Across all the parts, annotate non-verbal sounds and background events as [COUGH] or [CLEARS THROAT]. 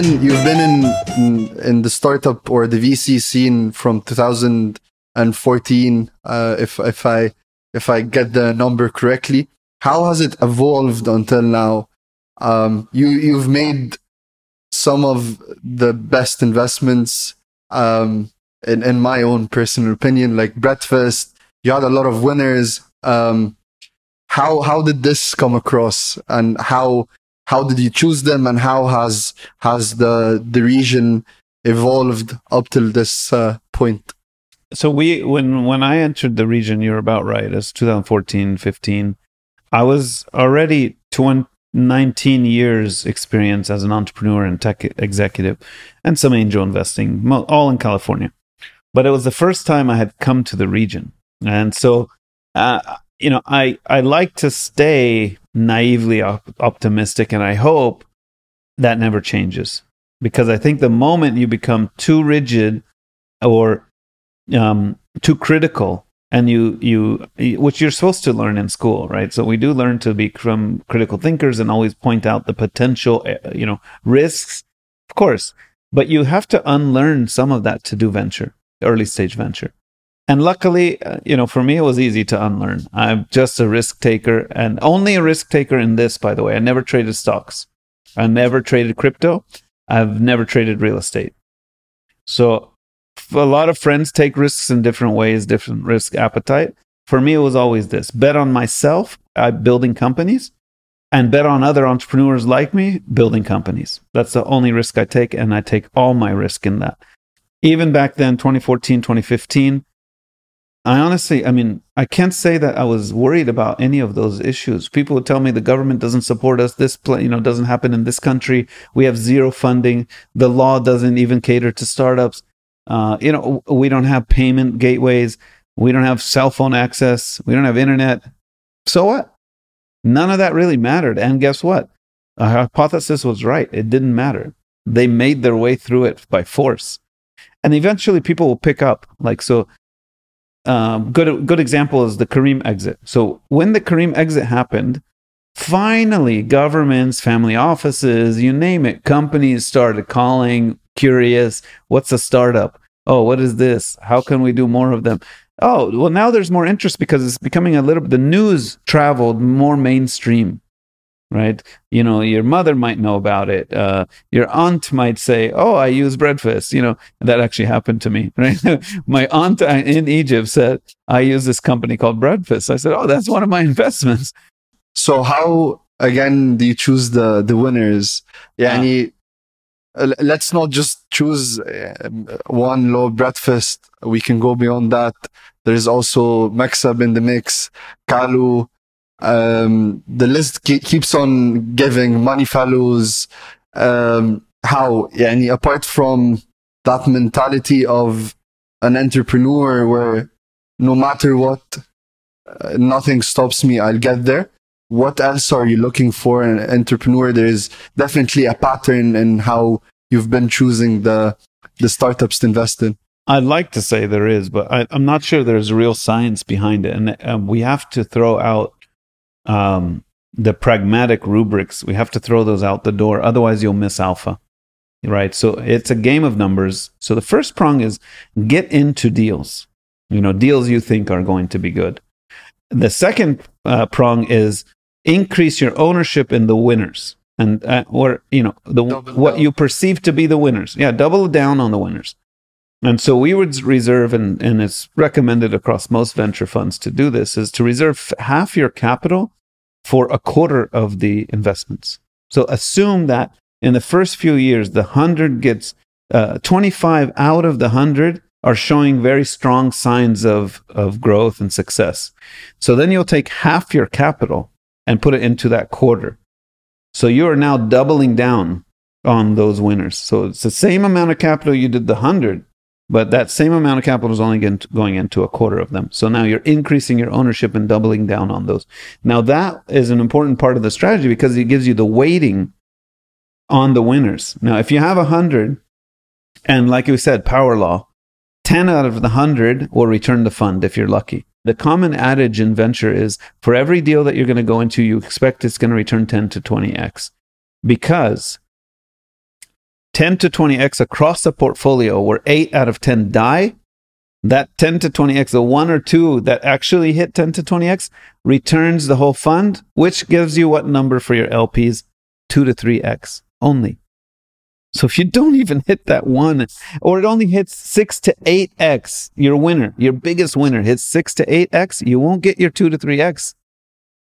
been you've been in, in the startup or the VC scene from 2014, uh, if if I if I get the number correctly. How has it evolved until now? Um, you you've made some of the best investments um, in in my own personal opinion, like Breadfast. You had a lot of winners. Um, how how did this come across, and how how did you choose them, and how has has the the region evolved up till this uh, point? So we when when I entered the region, you're about right. It's 2014, 15. I was already 20, 19 years experience as an entrepreneur and tech executive and some angel investing, all in California. But it was the first time I had come to the region. And so, uh, you know, I, I like to stay naively op- optimistic, and I hope that never changes. Because I think the moment you become too rigid or um, too critical and you you which you're supposed to learn in school right? So we do learn to become critical thinkers and always point out the potential eh, you know risks of course. But you have to unlearn some of that to do venture early stage venture and luckily uh, you know for me it was easy to unlearn i'm just a risk taker and only a risk taker in this by the way i never traded stocks i never traded crypto i've never traded real estate so a lot of friends take risks in different ways, different risk appetite. For me, it was always this bet on myself, I building companies, and bet on other entrepreneurs like me building companies. That's the only risk I take, and I take all my risk in that. Even back then, 2014, 2015, I honestly, I mean, I can't say that I was worried about any of those issues. People would tell me the government doesn't support us. This, you know, doesn't happen in this country. We have zero funding. The law doesn't even cater to startups. Uh, you know, we don't have payment gateways. We don't have cell phone access. We don't have internet. So what? None of that really mattered. And guess what? Our hypothesis was right. It didn't matter. They made their way through it by force. And eventually people will pick up. Like, so, um, good, good example is the Careem exit. So, when the Careem exit happened, finally governments, family offices, you name it, companies started calling curious. What's a startup? Oh, what is this? How can we do more of them? Oh, well, now there's more interest because it's becoming a little, the news traveled more mainstream, right? You know, your mother might know about it. Uh, your aunt might say, Oh, I use Breadfast. You know, that actually happened to me, [LAUGHS] right? My aunt in Egypt said, I use this company called Breadfast. I said, Oh, that's one of my [LAUGHS] investments. So, how again do you choose the the winners? Yeah, uh, uh, let's not just choose uh, one low Breadfast. We can go beyond that. There's also MaxAB in the mix, Kalu. Um, the list ke- keeps on giving MoneyFellows. Um, how, yani, apart from that mentality of an entrepreneur where no matter what, uh, nothing stops me, I'll get there what else are you looking for in an entrepreneur? There's definitely a pattern in how you've been choosing the the startups to invest in. I'd like to say there is, but I, am not sure there's real science behind it, and um, we have to throw out um, the pragmatic rubrics. We have to throw those out the door, otherwise you'll miss alpha. Right. So it's a game of numbers. So the first prong is get into deals. You know, deals you think are going to be good. The second uh, prong is increase your ownership in the winners and uh, or you know the double what down. you perceive to be the winners yeah double down on the winners and so we would reserve and, and it's recommended across most venture funds to do this is to reserve half your capital for a quarter of the investments so assume that in the first few years the 100 gets uh, 25 out of the 100 are showing very strong signs of, of growth and success. So then you'll take half your capital and put it into that quarter. So you are now doubling down on those winners. So it's the same amount of capital you did the 100, but that same amount of capital is only going into a quarter of them. So now you're increasing your ownership and doubling down on those. Now that is an important part of the strategy because it gives you the weighting on the winners. Now, if you have a 100, and like we said, power law, 10 out of the 100 will return the fund if you're lucky. The common adage in venture is for every deal that you're going to go into, you expect it's going to return 10 to 20x. Because 10 to 20x across the portfolio where 8 out of 10 die that 10 to 20x the one or two that actually hit 10 to 20x returns the whole fund which gives you what number for your lps 2 to 3x only. So if you don't even hit that one or it only hits 6 to 8x your winner your biggest winner hits 6 to 8x you won't get your 2 to 3x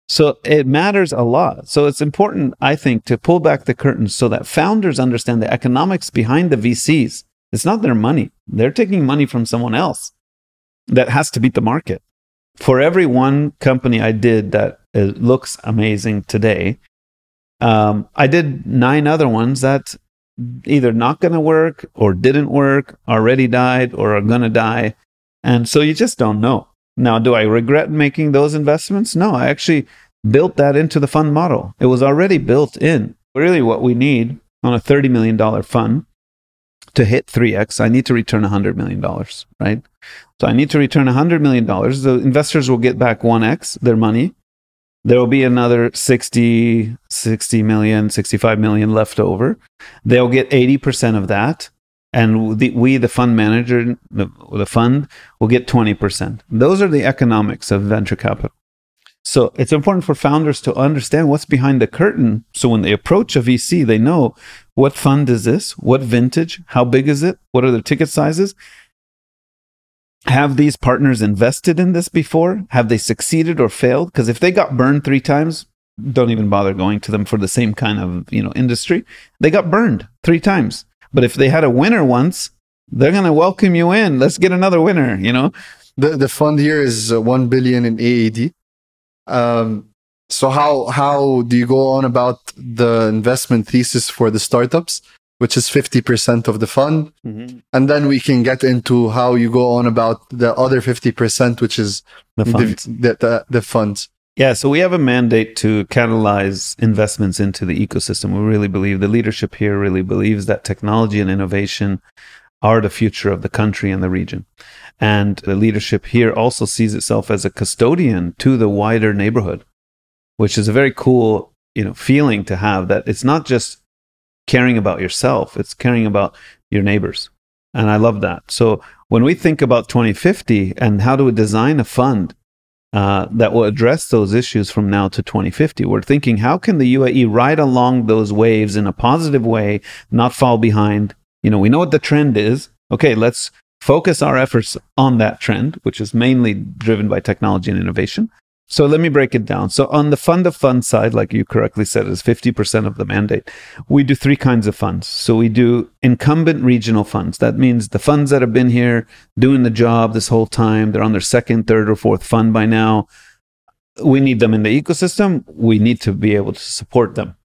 so it matters a lot. So it's important, I think, to pull back the curtains so that founders understand the economics behind the VCs. It's not their money. They're taking money from someone else that has to beat the market. For every one company I did that uh, looks amazing today, um, I did nine other ones that either not going to work or didn't work, already died or are going to die. And so you just don't know. Now, do I regret making those investments? No, I actually built that into the fund model. It was already built in. Really, what we need on a $30 million fund to hit 3x, I need to return $100 million, right? So I need to return $100 million. The investors will get back 1x their money. There will be another 60, 60 million, 65 million left over. They'll get 80% of that and the, we, the fund manager, the, the fund, will get 20%. Those are the economics of venture capital. So it's important for founders to understand what's behind the curtain. So when they approach a VC, they know what fund is this? What vintage? How big is it? What are the ticket sizes? Have these partners invested in this before? Have they succeeded or failed? Because if they got burned three times, don't even bother going to them for the same kind of you know industry. They got burned three times. But if they had a winner once, they're going to welcome you in. Let's get another winner, you know? The, the fund here is uh, 1 billion in AED. Um, so how, how do you go on about the investment thesis for the startups, which is 50% of the fund? Mm-hmm. And then we can get into how you go on about the other 50%, which is the funds. The, the, the, the funds. Yeah, so we have a mandate to catalyze investments into the ecosystem. We really believe the leadership here really believes that technology and innovation are the future of the country and the region. And the leadership here also sees itself as a custodian to the wider neighborhood, which is a very cool, you know, feeling to have that it's not just caring about yourself, it's caring about your neighbors. And I love that. So when we think about 2050 and how do we design a fund uh, that will address those issues from now to 2050. We're thinking, how can the UAE ride along those waves in a positive way, not fall behind? You know, we know what the trend is. Okay, let's focus our efforts on that trend, which is mainly driven by technology and innovation. So let me break it down. So on the fund of funds side, like you correctly said, is 50% of the mandate. We do three kinds of funds. So we do incumbent regional funds. That means the funds that have been here doing the job this whole time, they're on their second, third, or fourth fund by now. We need them in the ecosystem. We need to be able to support them.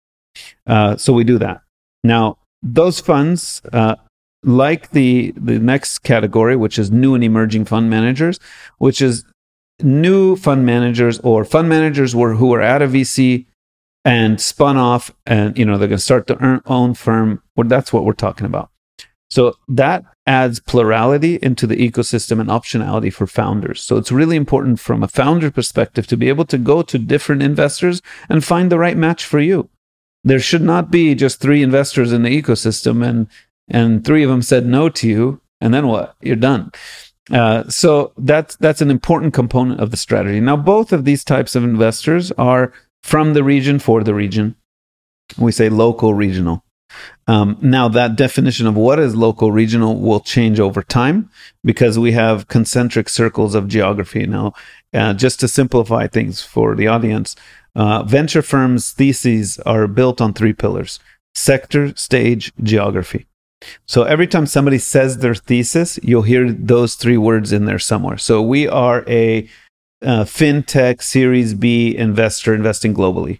Uh, so we do that. Now, those funds, uh, like the the next category, which is new and emerging fund managers, which is new fund managers or fund managers were, who were at a VC and spun off and you know they're going to start their own firm. Well, that's what we're talking about. So that adds plurality into the ecosystem and optionality for founders. So it's really important from a founder perspective to be able to go to different investors and find the right match for you. There should not be just three investors in the ecosystem and and three of them said no to you and then what? You're done uh, so that's that's an important component of the strategy. Now, both of these types of investors are from the region for the region. We say local regional. Um, now, that definition of what is local regional will change over time because we have concentric circles of geography. Now, uh, just to simplify things for the audience, uh, venture firms' theses are built on three pillars sector, stage, geography. So every time somebody says their thesis, you'll hear those three words in there somewhere. So we are a uh, fintech Series B investor investing globally.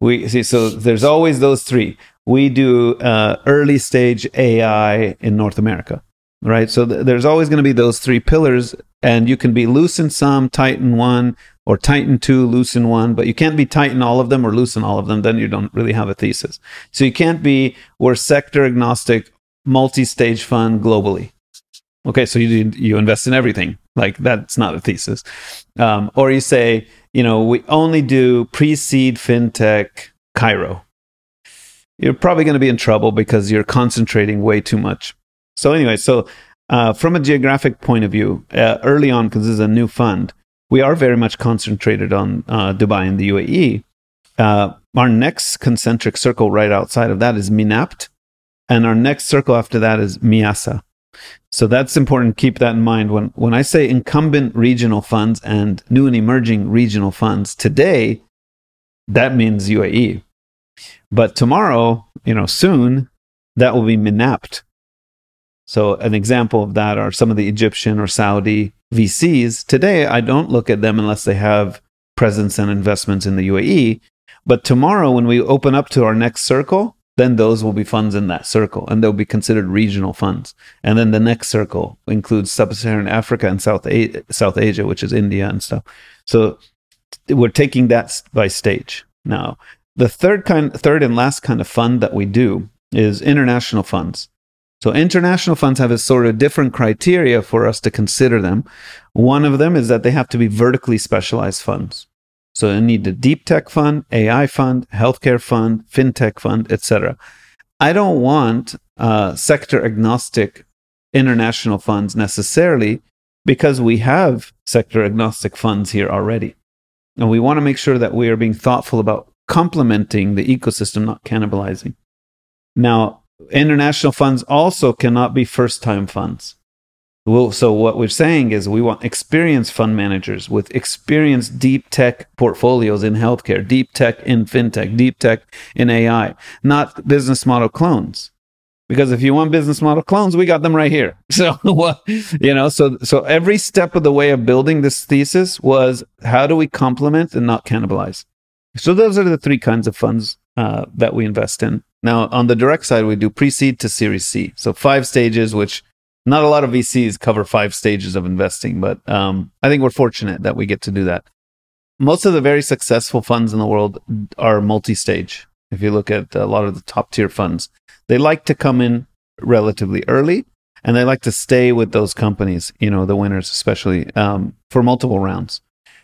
We see so there's always those three. We do uh, early stage AI in North America, right? So th- there's always going to be those three pillars, and you can be loose in some, tight in one, or tight in two, loose in one, but you can't be tight in all of them or loose in all of them. Then you don't really have a thesis. So you can't be we're sector agnostic multi-stage fund globally. Okay, so you you invest in everything. Like that's not a thesis. Um, or you say, you know, we only do pre-seed fintech Cairo. you're probably going to be in trouble because you're concentrating way too much. So anyway, so uh, from a geographic point of view, uh, early on, because this is a new fund, we are very much concentrated on uh, Dubai and the UAE. Uh, our next concentric circle right outside of that is MENAPT, and our next circle after that is MEASA. So that's important. Keep that in mind when when I say incumbent regional funds and new and emerging regional funds today. That means UAE, but tomorrow, you know, soon that will be MENAPT. So an example of that are some of the Egyptian or Saudi VCs. Today, I don't look at them unless they have presence and investments in the UAE. But tomorrow, when we open up to our next circle, then those will be funds in that circle and they'll be considered regional funds. And then the next circle includes sub-Saharan Africa and South, A- South Asia, which is India and stuff. So we're taking that by stage. Now, the third kind, third and last kind of fund that we do is international funds. So international funds have a sort of different criteria for us to consider them. One of them is that they have to be vertically specialized funds. So you need a deep tech fund, AI fund, healthcare fund, fintech fund, etc. I don't want uh, sector agnostic international funds necessarily because we have sector agnostic funds here already. And we want to make sure that we are being thoughtful about complementing the ecosystem, not cannibalizing. Now, international funds also cannot be first time funds. Well, so what we're saying is we want experienced fund managers with experienced deep tech portfolios in healthcare, deep tech in fintech, deep tech in AI, not business model clones. Because if you want business model clones, we got them right here. [LAUGHS] So you know, so so every step of the way of building this thesis was how do we complement and not cannibalize? So those are the three kinds of funds uh, that we invest in. Now, on the direct side, we do pre-seed to Series C, so five stages, which not a lot of VCs cover five stages of investing, but um, I think we're fortunate that we get to do that. Most of the very successful funds in the world are multi stage. If you look at a lot of the top tier funds, they like to come in relatively early and they like to stay with those companies, you know, the winners, especially um, for multiple rounds.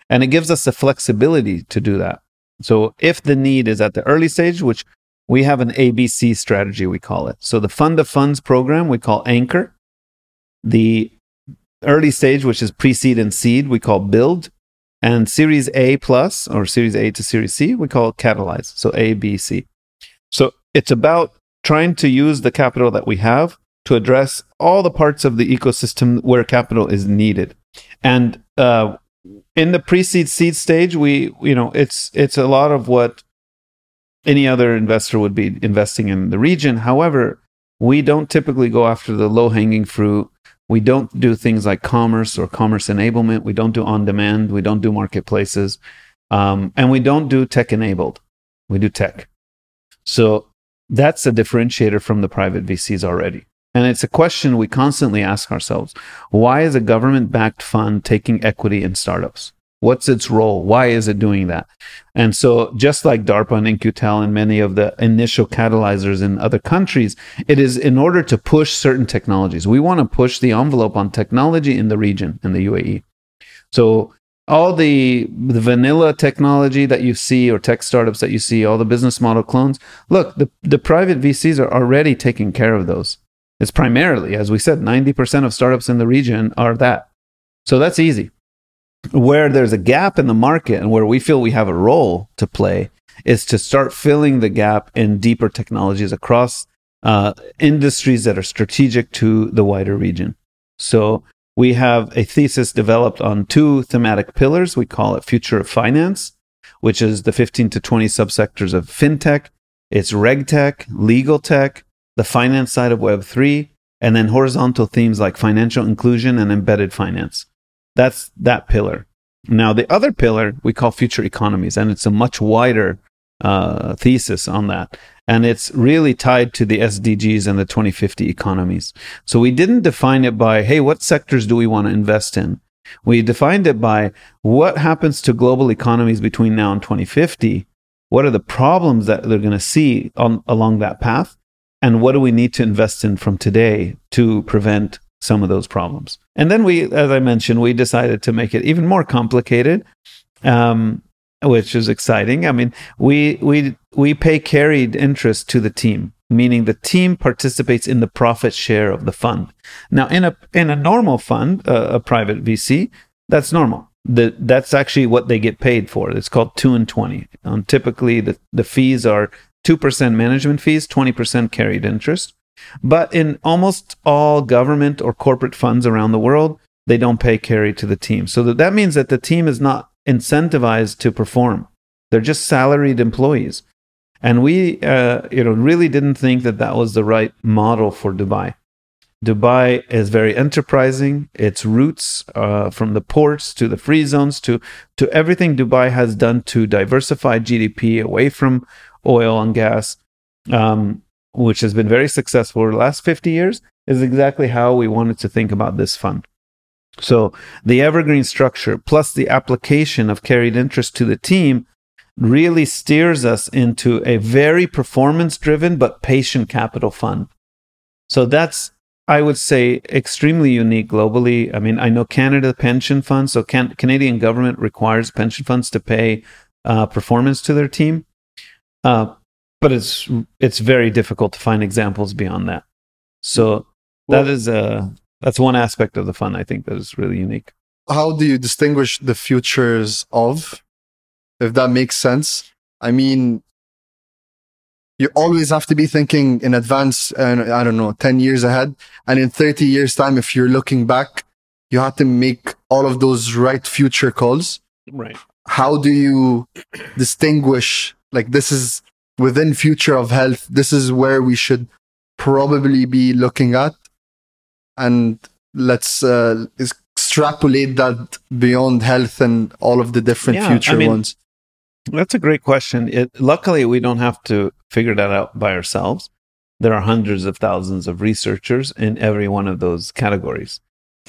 And it gives us the flexibility to do that. So if the need is at the early stage, which we have an ABC strategy, we call it. So the fund of funds program we call Anchor. The early stage, which is pre-seed and seed, we call build. And series A plus or series A to series C, we call catalyze. So A, B, C. So it's about trying to use the capital that we have to address all the parts of the ecosystem where capital is needed. And uh, in the pre-seed seed stage, we you know it's it's a lot of what any other investor would be investing in the region. However, we don't typically go after the low-hanging fruit we don't do things like commerce or commerce enablement. We don't do on demand. We don't do marketplaces. Um, and we don't do tech enabled. We do tech. So that's a differentiator from the private VCs already. And it's a question we constantly ask ourselves why is a government backed fund taking equity in startups? What's its role? Why is it doing that? And so, just like DARPA and In-Q-Tel and many of the initial catalyzers in other countries, it is in order to push certain technologies. We want to push the envelope on technology in the region, in the UAE. So, all the, the vanilla technology that you see or tech startups that you see, all the business model clones, look, the, the private VCs are already taking care of those. It's primarily, as we said, 90% of startups in the region are that. So that's easy where there's a gap in the market and where we feel we have a role to play is to start filling the gap in deeper technologies across uh, industries that are strategic to the wider region. So we have a thesis developed on two thematic pillars. We call it Future of Finance, which is the 15 to 20 subsectors of fintech. It's reg tech, legal tech, the finance side of Web3, and then horizontal themes like financial inclusion and embedded finance. That's that pillar. Now, the other pillar we call future economies, and it's a much wider uh, thesis on that. And it's really tied to the SDGs and the 2050 economies. So we didn't define it by, hey, what sectors do we want to invest in? We defined it by what happens to global economies between now and 2050? What are the problems that they're going to see on, along that path? And what do we need to invest in from today to prevent some of those problems. And then we, as I mentioned, we decided to make it even more complicated, um, which is exciting. I mean, we we we pay carried interest to the team, meaning the team participates in the profit share of the fund. Now, in a in a normal fund, uh, a private VC, that's normal. The, that's actually what they get paid for. It's called two and twenty. Um, typically, the, the fees are two percent management fees, twenty percent carried interest. But in almost all government or corporate funds around the world, they don't pay carry to the team. So that, that means that the team is not incentivized to perform. They're just salaried employees. And we, uh, you know, really didn't think that that was the right model for Dubai. Dubai is very enterprising. Its roots uh, from the ports to the free zones to to everything Dubai has done to diversify GDP away from oil and gas, um, which has been very successful over the last 50 years, is exactly how we wanted to think about this fund. So the evergreen structure plus the application of carried interest to the team really steers us into a very performance driven but patient capital fund. So that's, I would say, extremely unique globally. I mean, I know Canada pension funds, so can, Canadian government requires pension funds to pay uh, performance to their team. Uh, but it's it's very difficult to find examples beyond that. So well, that is a that's one aspect of the fun I think that is really unique. How do you distinguish the futures of, if that makes sense? I mean, you always have to be thinking in advance, and uh, I don't know, 10 years ahead. And in 30 years' time, if you're looking back, you have to make all of those right future calls. Right. How do you distinguish, like, this is within future of health, this is where we should probably be looking at? and let's uh, extrapolate that beyond health and all of the different yeah, future I mean, ones? That's a great question. It, luckily, we don't have to figure that out by ourselves. There are hundreds of thousands of researchers in every one of those categories.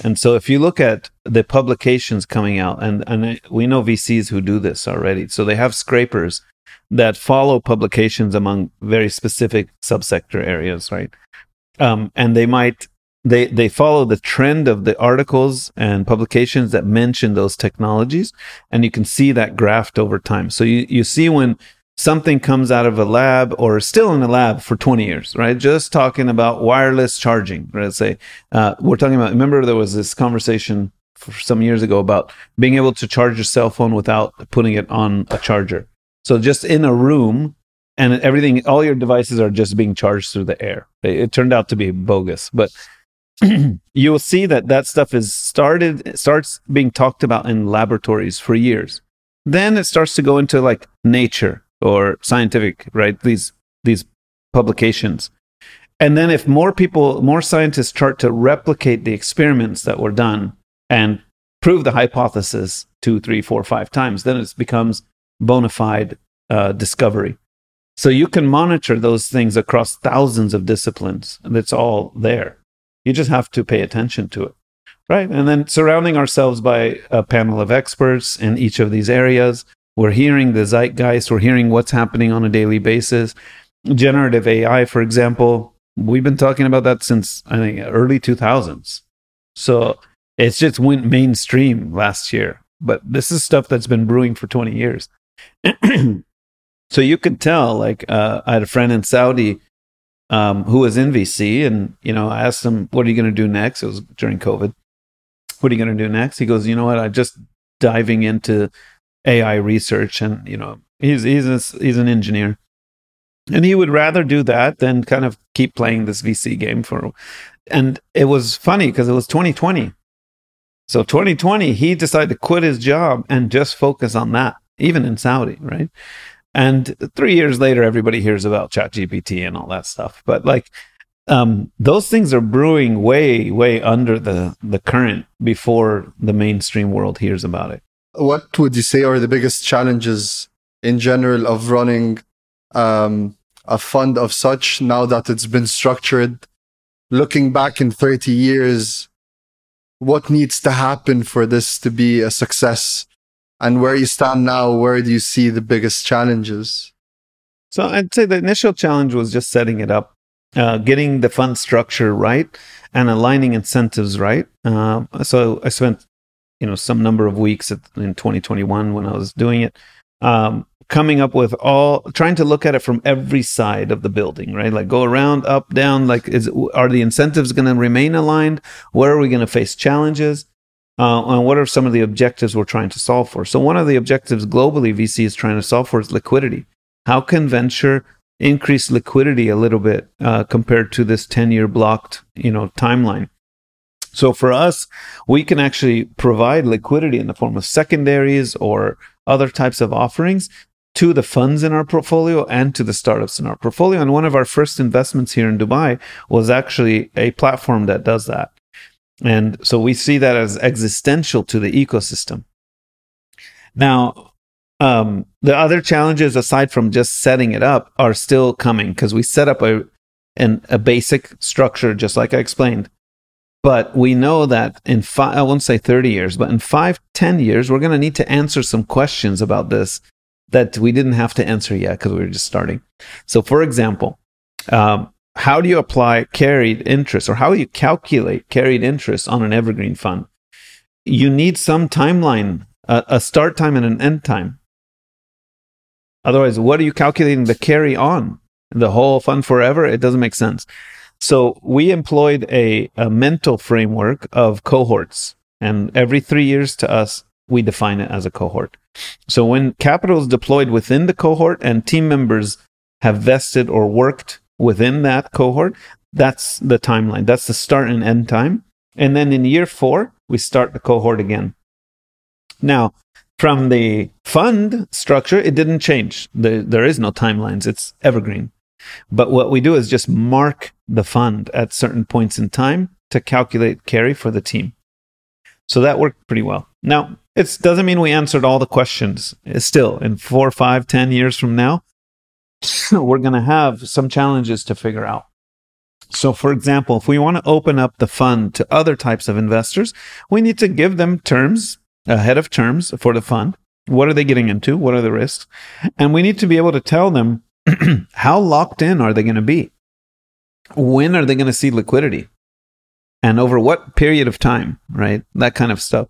And so if you look at the publications coming out, and, and we know VCs who do this already. So they have scrapers that follow publications among very specific subsector areas, right? Um, and they might they they follow the trend of the articles and publications that mention those technologies and you can see that graphed over time. So you, you see when something comes out of a lab or still in a lab for 20 years right? Just talking about wireless charging let's say. Uh, we're talking about remember there was this conversation some years ago about being able to charge your cell phone without putting it on a charger so just in a room and everything all your devices are just being charged through the air it, it turned out to be bogus but [CLEARS THROAT] you'll see that that stuff is started starts being talked about in laboratories for years. Then it starts to go into like nature or scientific, right? These these publications. And then if more people, more scientists start to replicate the experiments that were done and prove the hypothesis two, three, four, five times, then it becomes bona fide uh, discovery. So you can monitor those things across thousands of disciplines. And it's all there. You just have to pay attention to it. Right. And then surrounding ourselves by a panel of experts in each of these areas. We're hearing the zeitgeist, we're hearing what's happening on a daily basis. Generative AI, for example, we've been talking about that since I think early 2000s. So it's just went mainstream last year. But this is stuff that's been brewing for 20 years. [CLEARS THROAT] so you could tell, like, uh, I had a friend in Saudi um, who was in VC, and you know, I asked him, "What are you going to do next?" It was during COVID. What are you going to do next? He goes, "You know what? I'm just diving into AI research, and you know, he's he's a, he's an engineer, and he would rather do that than kind of keep playing this VC game for." And it was funny because it was 2020. So 2020, he decided to quit his job and just focus on that, even in Saudi, right? And three years later, everybody hears about ChatGPT and all that stuff. But like, um, those things are brewing way, way under the the current before the mainstream world hears about it. What would you say are the biggest challenges in general of running um, a fund of such now that it's been structured? Looking back in 30 years, what needs to happen for this to be a success and where you stand now, where do you see the biggest challenges? So I'd say the initial challenge was just setting it up, uh, getting the fund structure right, and aligning incentives right. Uh, so I spent, you know, some number of weeks at, in 2021 when I was doing it, um, coming up with all trying to look at it from every side of the building right like go around up down like is are the incentives going to remain aligned where are we going to face challenges uh, and what are some of the objectives we're trying to solve for so one of the objectives globally vc is trying to solve for is liquidity how can venture increase liquidity a little bit uh, compared to this 10 year blocked you know timeline so for us, we can actually provide liquidity in the form of secondaries or other types of offerings to the funds in our portfolio and to the startups in our portfolio. And one of our first investments here in Dubai was actually a platform that does that. And so we see that as existential to the ecosystem. Now, um, the other challenges aside from just setting it up are still coming because we set up a an, a basic structure, just like I explained. But we know that in five, I won't say 30 years, but in five, 10 years, we're going to need to answer some questions about this that we didn't have to answer yet because we were just starting. So, for example, um, how do you apply carried interest or how do you calculate carried interest on an evergreen fund? You need some timeline, a, a start time and an end time. Otherwise, what are you calculating the carry on? The whole fund forever? It doesn't make sense. So we employed a, a mental framework of cohorts. And every three years to us, we define it as a cohort. So when capital is deployed within the cohort and team members have vested or worked within that cohort, that's the timeline. That's the start and end time. And then in year four, we start the cohort again. Now, from the fund structure, it didn't change. The, there is no timelines. It's evergreen. But what we do is just mark the fund at certain points in time to calculate carry for the team. So that worked pretty well. Now, it doesn't mean we answered all the questions. Still, in four, five, ten years from now, [LAUGHS] we're going to have some challenges to figure out. So, for example, if we want to open up the fund to other types of investors, we need to give them terms ahead of terms for the fund. What are they getting into? What are the risks? And we need to be able to tell them [CLEARS THROAT] how locked in are they going to be? When are they going to see liquidity? And over what period of time, right? That kind of stuff.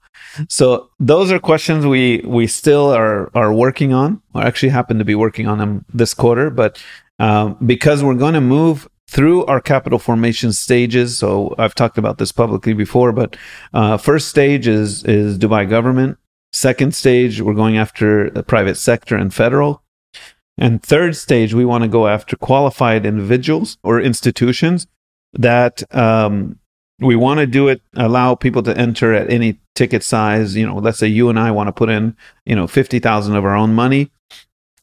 So those are questions we we still are are working on. I actually happen to be working on them this quarter, but um, because we're going to move through our capital formation stages. So I've talked about this publicly before, but uh, first stage is is Dubai government. Second stage, we're going after the private sector and federal. And third stage, we want to go after qualified individuals or institutions that um, we want to do it, allow people to enter at any ticket size. You know, let's say you and I want to put in, you know, 50,000 of our own money.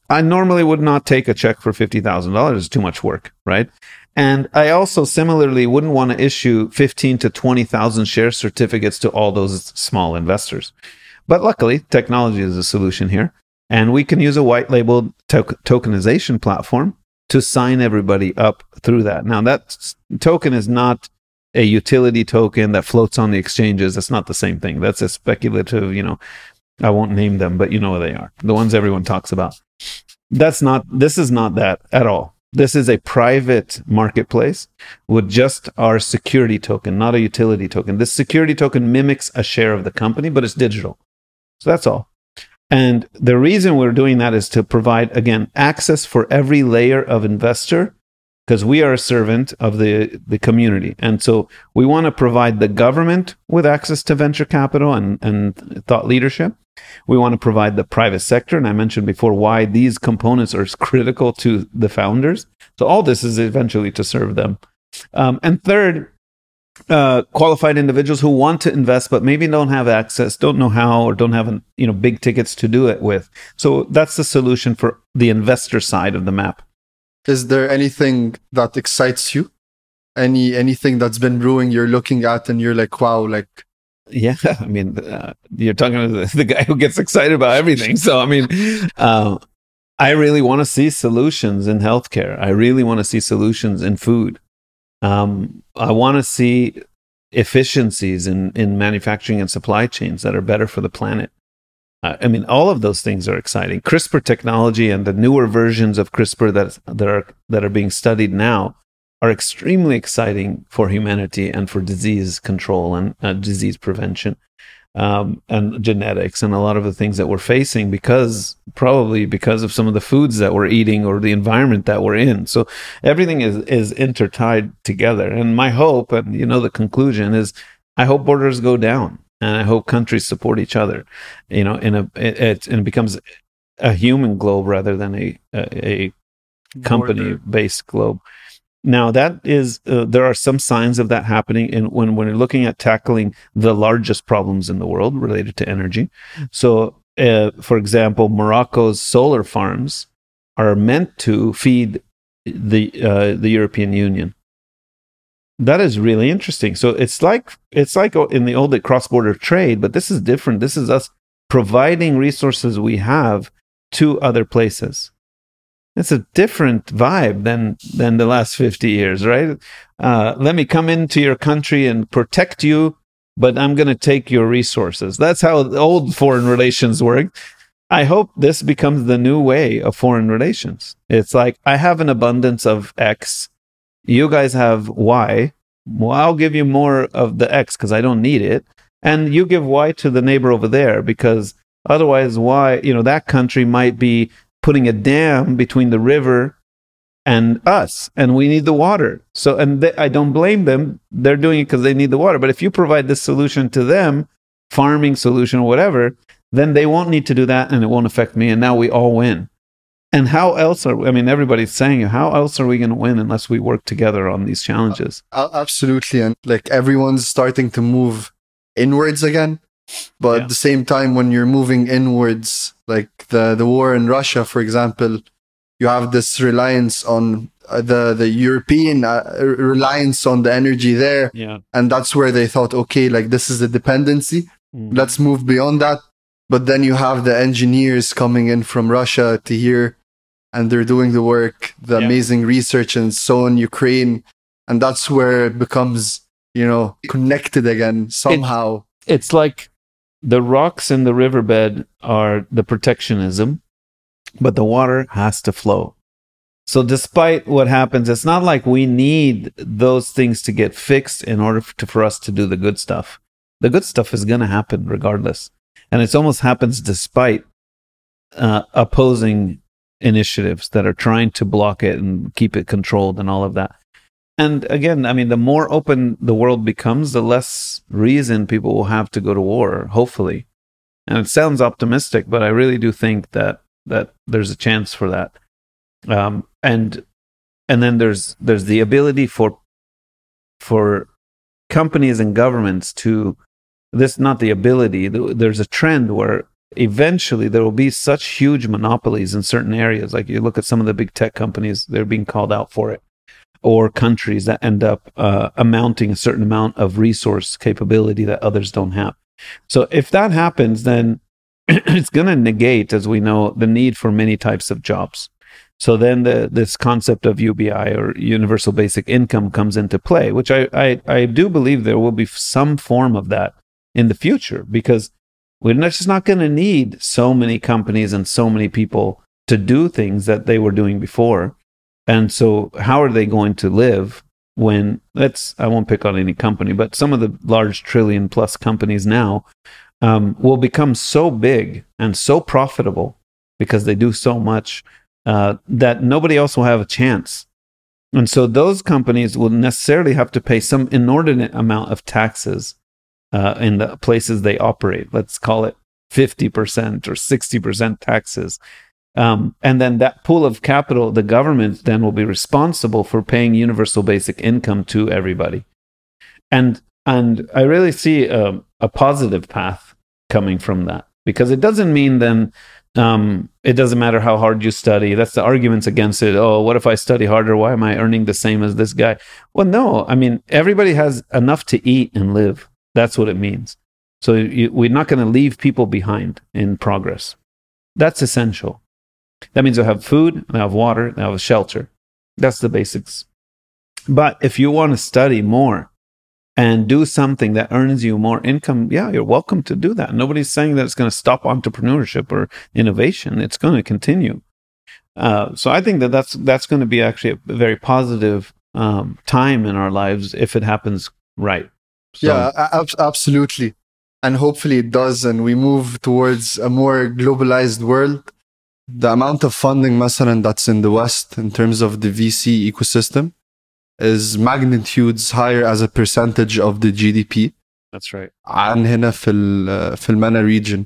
I normally would not take a check for $50,000. It's too much work, right? And I also similarly wouldn't want to issue 15 to 20,000 share certificates to all those small investors. But luckily, technology is a solution here. And we can use a white labeled to- tokenization platform to sign everybody up through that. Now, that token is not a utility token that floats on the exchanges. That's not the same thing. That's a speculative, you know, I won't name them, but you know what they are. The ones everyone talks about. That's not, this is not that at all. This is a private marketplace with just our security token, not a utility token. This security token mimics a share of the company, but it's digital. So that's all. And the reason we're doing that is to provide, again, access for every layer of investor because we are a servant of the, the community. And so we want to provide the government with access to venture capital and, and thought leadership. We want to provide the private sector. And I mentioned before why these components are [LAUGHS] critical to the founders. So all this is eventually to serve them. Um, and third, uh, qualified individuals who want to invest but maybe don't have access, don't know how, or don't have you know big tickets to do it with. So that's the solution for the investor side of the map. Is there anything that excites you? Any anything that's been brewing you're looking at and you're like, wow, like yeah, [LAUGHS] I mean, uh, you're talking to the, the, guy who gets excited about everything. So, I mean, uh, I really want to see solutions in healthcare. I really want to see solutions in food. Um, I want to see efficiencies in, in manufacturing and supply chains that are better for the planet. Uh, I mean, all of those things are exciting. CRISPR technology and the newer versions of CRISPR that that are that are being studied now are extremely exciting for humanity and for disease control and uh, disease prevention. um, and genetics and a lot of the things that we're facing because probably because of some of the foods that we're eating or the environment that we're in. So everything is is intertied together. And my hope, and you know, the conclusion is, I hope borders go down, and I hope countries support each other. You know, in a it, and it becomes a human globe rather than a a, a company based globe. Now that is uh, there are some signs of that happening in when when we're looking at tackling the largest problems in the world related to energy. So, uh, for example, Morocco's solar farms are meant to feed the uh, the European Union. That is really interesting. So it's like it's like in the old cross border trade, but this is different. This is us providing resources we have to other places. It's a different vibe than than the last 50 years right? Uh, let me come into your country and protect you but i'm going to take your resources. That's how old foreign relations work. I hope this becomes the new way of foreign relations. It's like i have an abundance of x you guys have y well i'll give you more of the x because i don't need it. And you give y to the neighbor over there because otherwise y you know that country might be putting a dam between the river and us and we need the water. So and they, i don't blame them. They're doing it because they need the water. But if you provide this solution to them farming solution or whatever then they won't need to do that and it won't affect me and now we all win and how else are i mean everybody's saying how else are we going to win unless we work together on these challenges uh, absolutely and like everyone's starting to move inwards again but yeah. at the same time, when you're moving inwards, like the, the war in Russia, for example, you have this reliance on uh, the the European uh, reliance on the energy there, yeah. and that's where they thought, okay, like this is a dependency. Mm. Let's move beyond that. But then you have the engineers coming in from Russia to here, and they're doing the work, the yeah. amazing research, and so on Ukraine, and that's where it becomes, you know, connected again somehow. It, it's like the rocks in the riverbed are the protectionism, but the water has to flow. So, despite what happens, it's not like we need those things to get fixed in order to, for us to do the good stuff. The good stuff is going to happen regardless. And it almost happens despite uh, opposing initiatives that are trying to block it and keep it controlled and all of that. And again, I mean, the more open the world becomes, the less reason people will have to go to war, hopefully. And it sounds optimistic, but I really do think that that there's a chance for that. Um, and and then there's there's the ability for for companies and governments to this not the ability there's a trend where eventually there will be such huge monopolies in certain areas like you look at some of the big tech companies they're being called out for it or countries that end up uh, amounting a certain amount of resource capability that others don't have. So if that happens, then [CLEARS THROAT] it's going to negate, as we know, the need for many types of jobs. So then the, this concept of UBI or universal basic income comes into play, which I, I, I do believe there will be some form of that in the future because we're just not going to need so many companies and so many people to do things that they were doing before. And so, how are they going to live when let's, I won't pick on any company, but some of the large trillion plus companies now um, will become so big and so profitable because they do so much uh, that nobody else will have a chance. And so, those companies will necessarily have to pay some inordinate amount of taxes uh, in the places they operate. Let's call it 50% or 60% taxes um, and then that pool of capital, the government then will be responsible for paying universal basic income to everybody. And and I really see a, a positive path coming from that because it doesn't mean then um, it doesn't matter how hard you study. That's the arguments against it. Oh, what if I study harder? Why am I earning the same as this guy? Well, no. I mean, everybody has enough to eat and live. That's what it means. So you, we're not going to leave people behind in progress. That's essential. That means they'll have food, they'll have water, they'll have shelter. That's the basics. But if you want to study more and do something that earns you more income, yeah, you're welcome to do that. Nobody's saying that it's going to stop entrepreneurship or innovation. It's going to continue. Uh, so I think that that's that's going to be actually a very positive um, time in our lives if it happens right. So, yeah, ab- absolutely. and hopefully it does, and we move towards a more globalized world, the amount of funding, مثلا, that's in the West in terms of the VC ecosystem is magnitudes higher as a percentage of the GDP. That's right. عن هنا في ال في المانا region.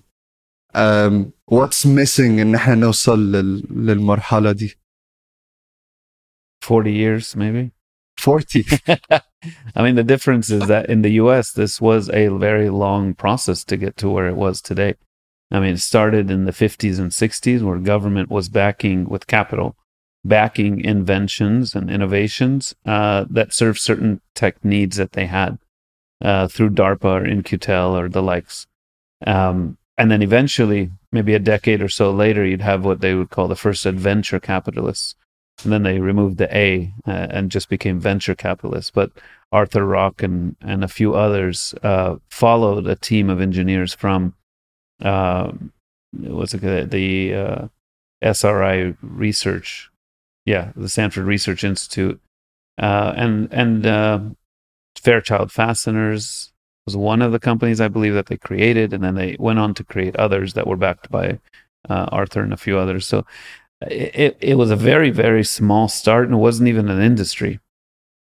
Um, what's missing ان احنا نوصل لل, للمرحلة دي؟ 40 years, maybe. 40. [LAUGHS] I mean, the difference is that in the US, this was a very long process to get to where it was today. I mean, it started in the 50s and 60s where government was backing with capital, backing inventions and innovations uh, that served certain tech needs that they had uh, through DARPA or In-Q-Tel or the likes. Um, and then eventually, maybe a decade or so later, you'd have what they would call the first adventure capitalists. And then they removed the A uh, and just became venture capitalists. But Arthur Rock and, and a few others uh, followed a team of engineers from uh, what's it the uh, SRI research, yeah, the Stanford Research Institute, uh, and and uh, Fairchild Fasteners was one of the companies I believe that they created, and then they went on to create others that were backed by uh, Arthur and a few others. So it it was a very very small start, and it wasn't even an industry,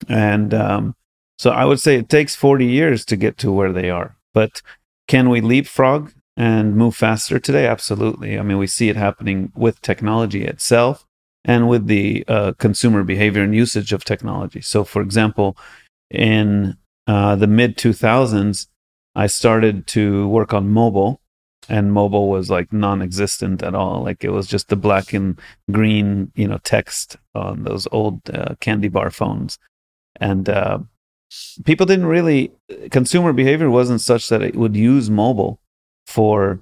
and um, so I would say it takes forty years to get to where they are, but. Can we leapfrog? and move faster today? Absolutely. I mean, we see it happening with technology itself and with the uh, consumer behavior and usage of technology. So, for example, in uh, the mid 2000s, I started to work on mobile, and mobile was like non existent at all. Like it was just the black and green, you know, text on those old uh, candy bar phones. And uh, people didn't really, consumer behavior wasn't such that it would use mobile for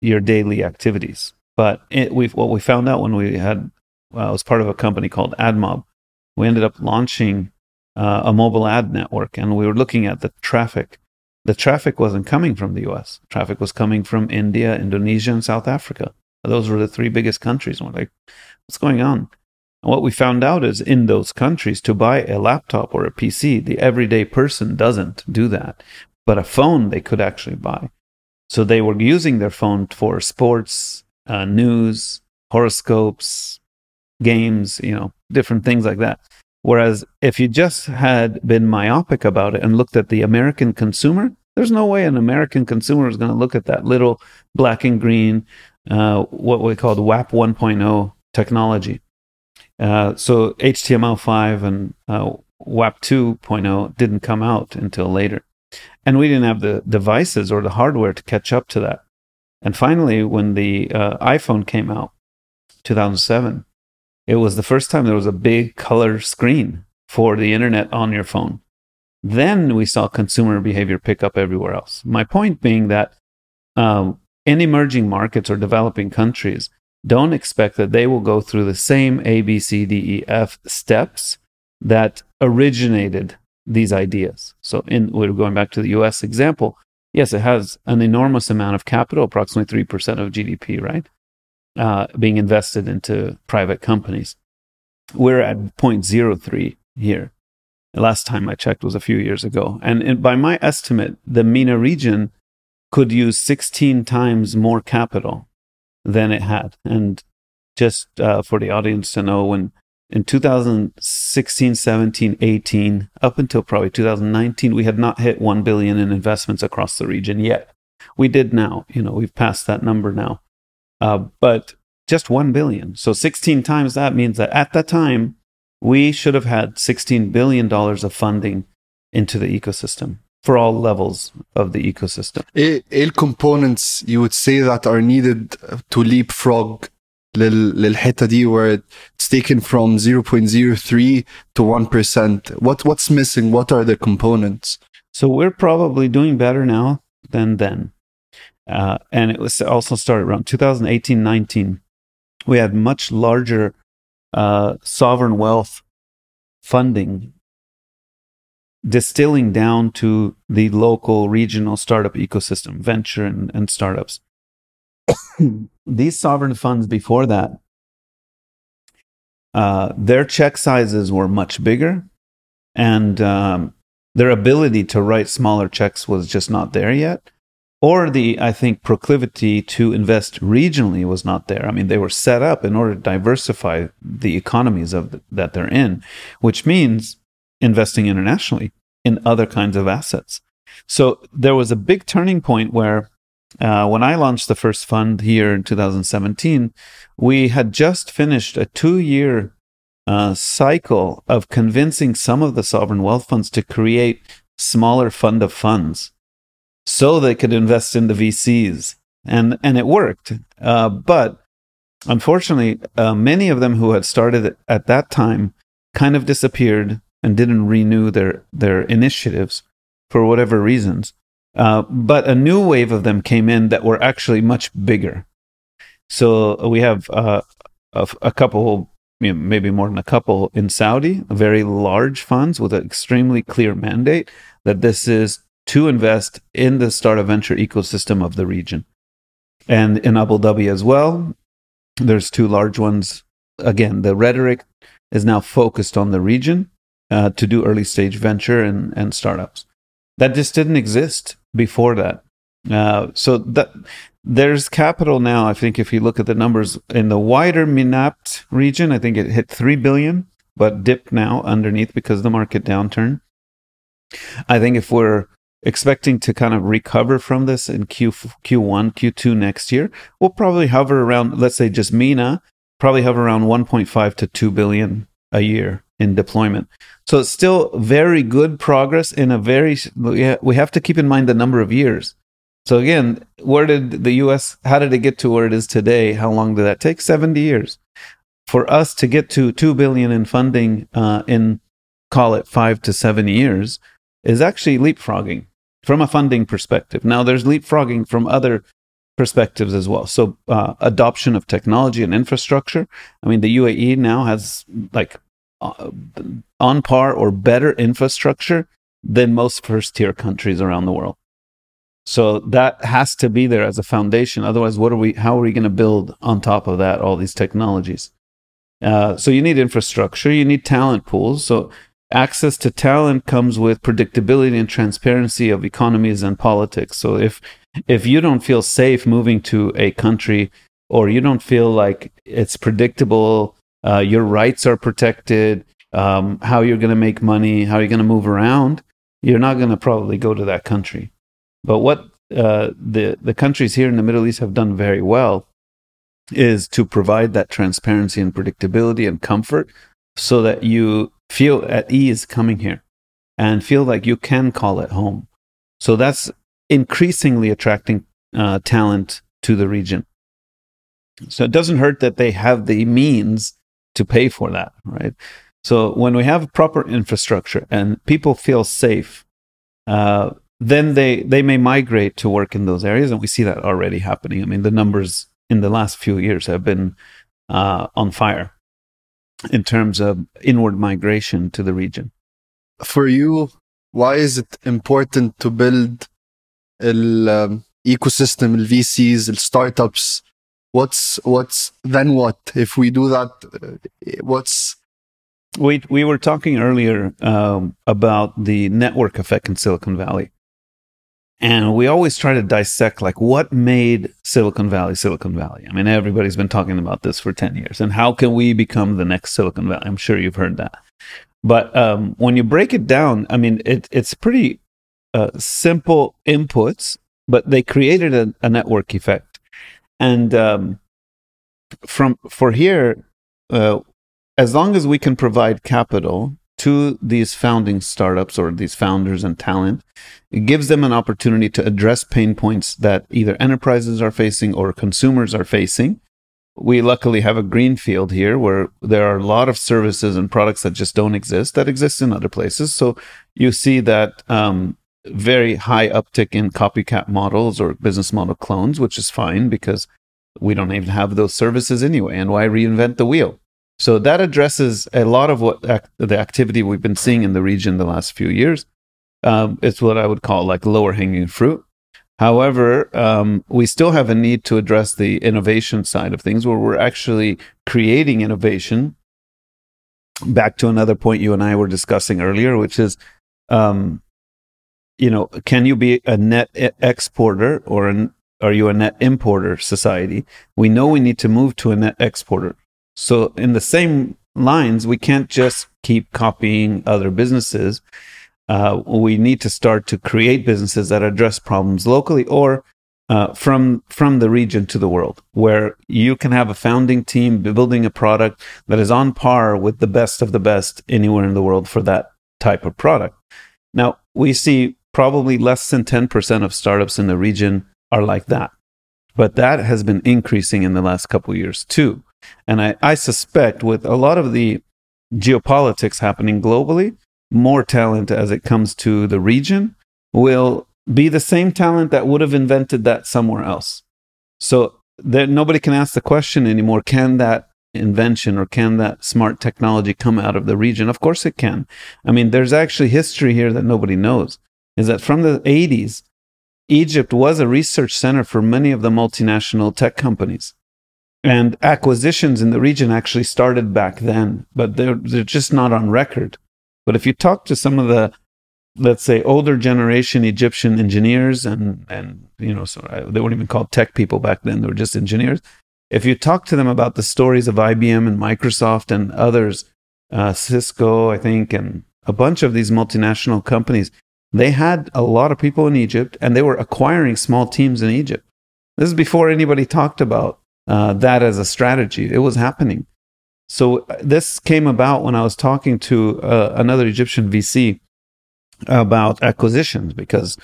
your daily activities. But it, we what we found out when we had well, I was part of a company called AdMob. We ended up launching uh, a mobile ad network, and we were looking at the traffic. The traffic wasn't coming from the U.S. Traffic was coming from India, Indonesia, and South Africa. Those were the three biggest countries. And we're like, what's going on? And what we found out is in those countries, to buy a laptop or a PC, the everyday person doesn't do that. But a phone they could actually buy. So they were using their phone for sports, uh, news, horoscopes, games, you know, different things like that. Whereas if you just had been myopic about it and looked at the American consumer, there's no way an American consumer is going to look at that little black and green, uh, what we call the WAP 1.0 technology. Uh, so HTML5 and uh, WAP 2.0 didn't come out until later. And we didn't have the devices or the hardware to catch up to that. And finally, when the uh, iPhone came out, 2007, it was the first time there was a big color screen for the internet on your phone. Then we saw consumer behavior pick up everywhere else. My point being that um, in emerging markets or developing countries, don't expect that they will go through the same A, B, C, D, E, F steps that originated these ideas. So, in we're going back to the U.S. example. Yes, it has an enormous amount of capital, approximately three percent of GDP, right, uh, being invested into private companies. We're at 0.03 here. The last time I checked was a few years ago, and, by my estimate, the MENA region could use 16 times more capital than it had. And just uh, for the audience to know, when in 2016 17 18 up until probably 2019 we had not hit 1 billion in investments across the region yet we did now you know we've passed that number now uh, but just 1 billion so 16 times that means that at that time we should have had 16 billion dollars of funding into the ecosystem for all levels of the ecosystem. ايه components you would say that are needed to leapfrog للحته دي where it's taken from 0.03 to 1%. What what's missing? What are the components? So we're probably doing better now than then. Uh, and it was also started around 2018 19. We had much larger uh, sovereign wealth funding distilling down to the local regional startup ecosystem, venture and, and startups. [COUGHS] these sovereign funds before that, uh, their check sizes were much bigger, and um, their ability to write smaller checks was just not there yet. Or the I think proclivity to invest regionally was not there. I mean, they were set up in order to diversify the economies of the, that they're in, which means investing internationally in other kinds of assets. So there was a big turning point where uh, when I launched the first fund here in 2017, we had just finished a two year uh, cycle of convincing some of the sovereign wealth funds to create smaller fund of funds so they could invest in the VCs. And, and it worked. Uh, but unfortunately, uh, many of them who had started at that time kind of disappeared and didn't renew their, their initiatives for whatever reasons. Uh, but a new wave of them came in that were actually much bigger. So we have uh, a, a, couple, you know, maybe more than a couple in Saudi, very large funds with an extremely clear mandate that this is to invest in the startup venture ecosystem of the region. And in Abu Dhabi as well, there's two large ones. Again, the rhetoric is now focused on the region uh, to do early stage venture and, and startups. That just didn't exist before that. Uh, so that there's capital now. I think if you look at the numbers in the wider MENAPT region, I think it hit three billion, but dipped now underneath because of the market downturn. I think if we're expecting to kind of recover from this in Q Q1, Q2 next year. We'll probably hover around, let's say just MENA, probably hover around 1.5 to 2 billion a year in deployment. So it's still very good progress in a very we have to keep in mind the number of years. So again, where did the US how did it get to where it is today? How long did that take? 70 years. For us to get to 2 billion in funding uh, in call it 5 to 7 years, is actually leapfrogging from a funding perspective. Now, there's leapfrogging from other perspectives as well. So, uh, adoption of technology and infrastructure. I mean, the UAE now has like uh, on par or better infrastructure than most first tier countries around the world. So that has to be there as a foundation. Otherwise, what are we? How are we going to build on top of that all these technologies? Uh, so you need infrastructure. You need talent pools. So access to talent comes with predictability and transparency of economies and politics. So if if you don't feel safe moving to a country or you don't feel like it's predictable, uh, your rights are protected, um, how you're going to make money, how you're going to move around, you're not going to probably go to that country. But what uh, the the countries here in the Middle East have done very well is to provide that transparency and predictability and comfort so that you feel at ease coming here and feel like you can call it home. So that's increasingly attracting uh, talent to the region. So it doesn't hurt that they have the means to pay for that, right? So when we have proper infrastructure and people feel safe, uh, then they they may migrate to work in those areas, and we see that already happening. I mean, the numbers in the last few years have been uh, on fire in terms of inward migration to the region. For you, why is it important to build an um, ecosystem, VCs, the startups? What's what's then what if we do that? Uh, what's we we were talking earlier um, about the network effect in Silicon Valley. And we always try to dissect like what made Silicon Valley Silicon Valley. I mean, everybody's been talking about this for 10 years. And how can we become the next Silicon Valley? I'm sure you've heard that. But um, when you break it down, I mean, it, it's pretty uh, simple inputs, but they created a, a network effect. And um, from for here, uh, as long as we can provide capital to these founding startups or these founders and talent. It gives them an opportunity to address pain points that either enterprises are facing or consumers are facing. We luckily have a green field here where there are a lot of services and products that just don't exist that exist in other places. So you see that um, very high uptick in copycat models or business model clones, which is fine because we don't even have those services anyway. And why reinvent the wheel? So that addresses a lot of what the activity we've been seeing in the region the last few years. Um, it's what I would call like lower hanging fruit. However, um, we still have a need to address the innovation side of things where we're actually creating innovation. Back to another point you and I were discussing earlier, which is um, you know, can you be a net exporter or an, are you a net importer society? We know we need to move to a net exporter. So in the same lines, we can't just keep copying other businesses. Uh, we need to start to create businesses that address problems locally or uh, from from the region to the world, where you can have a founding team building a product that is on par with the best of the best anywhere in the world for that type of product. Now we see probably less than ten percent of startups in the region are like that, but that has been increasing in the last couple years too. And I, I suspect with a lot of the geopolitics happening globally, more talent as it comes to the region will be the same talent that would have invented that somewhere else. So that nobody can ask the question anymore can that invention or can that smart technology come out of the region? Of course it can. I mean, there's actually history here that nobody knows is that from the 80s, Egypt was a research center for many of the multinational tech companies. And acquisitions in the region actually started back then, but they're, they're just not on record. But if you talk to some of the let's say older generation Egyptian engineers and and you know so they weren't even called tech people back then they were just engineers if you talk to them about the stories of IBM and Microsoft and others uh, Cisco I think and a bunch of these multinational companies they had a lot of people in Egypt and they were acquiring small teams in Egypt this is before anybody talked about uh, that as a strategy it was happening so uh, this came about when I was talking to uh, another Egyptian VC about acquisitions because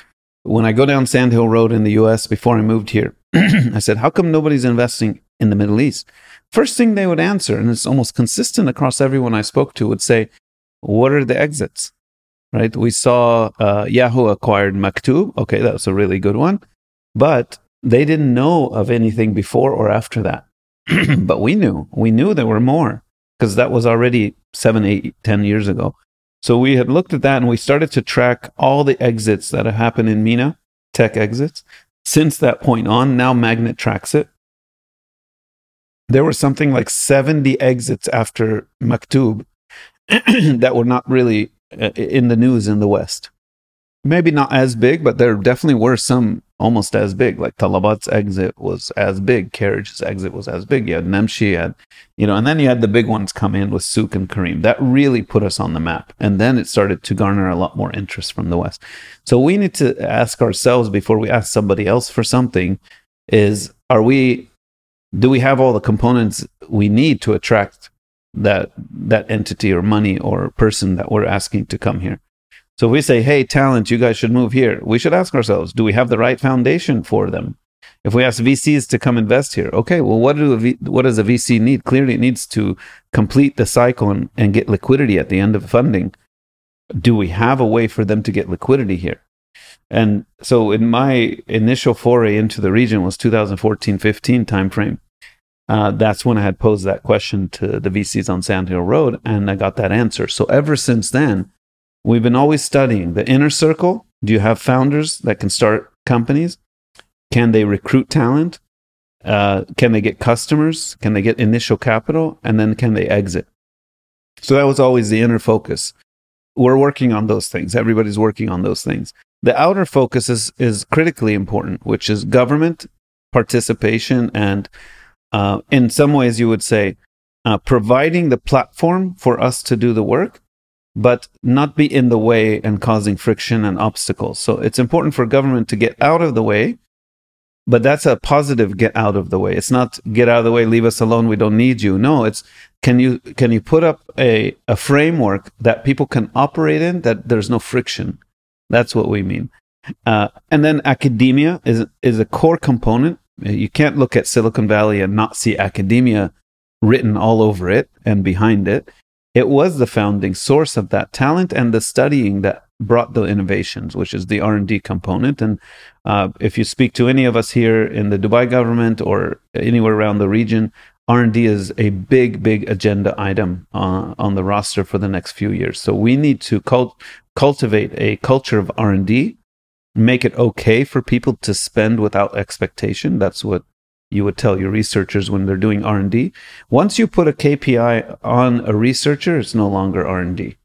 when I go down Sand Hill Road in the US before I moved here, [CLEARS THROAT] I said, How come nobody's investing in the Middle East? First thing they would answer, and it's almost consistent across everyone I spoke to, would say, What are the exits? Right? We saw uh, Yahoo acquired Maktoob. Okay, that was a really good one. But they didn't know of anything before or after that. [CLEARS THROAT] but we knew. We knew there were more because that was already seven, eight, ten years ago. So we had looked at that and we started to track all the exits that have happened in MENA, tech exits. Since that point on, now MAGNiTT tracks it. There were something like 70 exits after Maktoob [CLEARS THROAT] that were not really uh, in the news in the West maybe not as big, but there definitely were some almost as big. Like Talabat's exit was as big, Carriage's exit was as big. You had Namshi, you had, you know, and then you had the big ones come in with Souq and Careem. That really put us on the map. And then it started to garner a lot more interest from the West. So we need to ask ourselves before we ask somebody else for something is are we do we have all the components we need to attract that that entity or money or person that we're asking to come here? So we say, hey, talent, you guys should move here, we should ask ourselves, do we have the right foundation for them? If we ask VCs to come invest here, okay, well, what, do what does a VC need? Clearly, it needs to complete the cycle and, and get liquidity at the end of funding. Do we have a way for them to get liquidity here? And so, in my initial foray into the region was 2014 15 timeframe. Uh, that's when I had posed that question to the VCs on Sand Hill Road, and I got that answer. So, ever since then, We've been always studying the inner circle. Do you have founders that can start companies? Can they recruit talent? Uh, can they get customers? Can they get initial capital? And then can they exit? So that was always the inner focus. We're working on those things. Everybody's working on those things. The outer focus is, is critically important, which is government participation and, uh, in some ways, you would say, uh, providing the platform for us to do the work but not be in the way and causing friction and obstacles. So it's important for government to get out of the way, but that's a positive get out of the way. It's not get out of the way, leave us alone, we don't need you. No, it's can you can you put up a, a framework that people can operate in that there's no friction. That's what we mean. Uh, and then academia is is a core component. You can't look at Silicon Valley and not see academia written all over it and behind it it was the founding source of that talent and the studying that brought the innovations, which is the R and D component. And uh, if you speak to any of us here in the Dubai government or anywhere around the region, R and D is a big, big agenda item uh, on the roster for the next few years. So we need to cult- cultivate a culture of R and D, make it okay for people to spend without expectation. That's what you would tell your researchers when they're doing R&D. Once you put a KPI on a researcher, it's no longer R&D.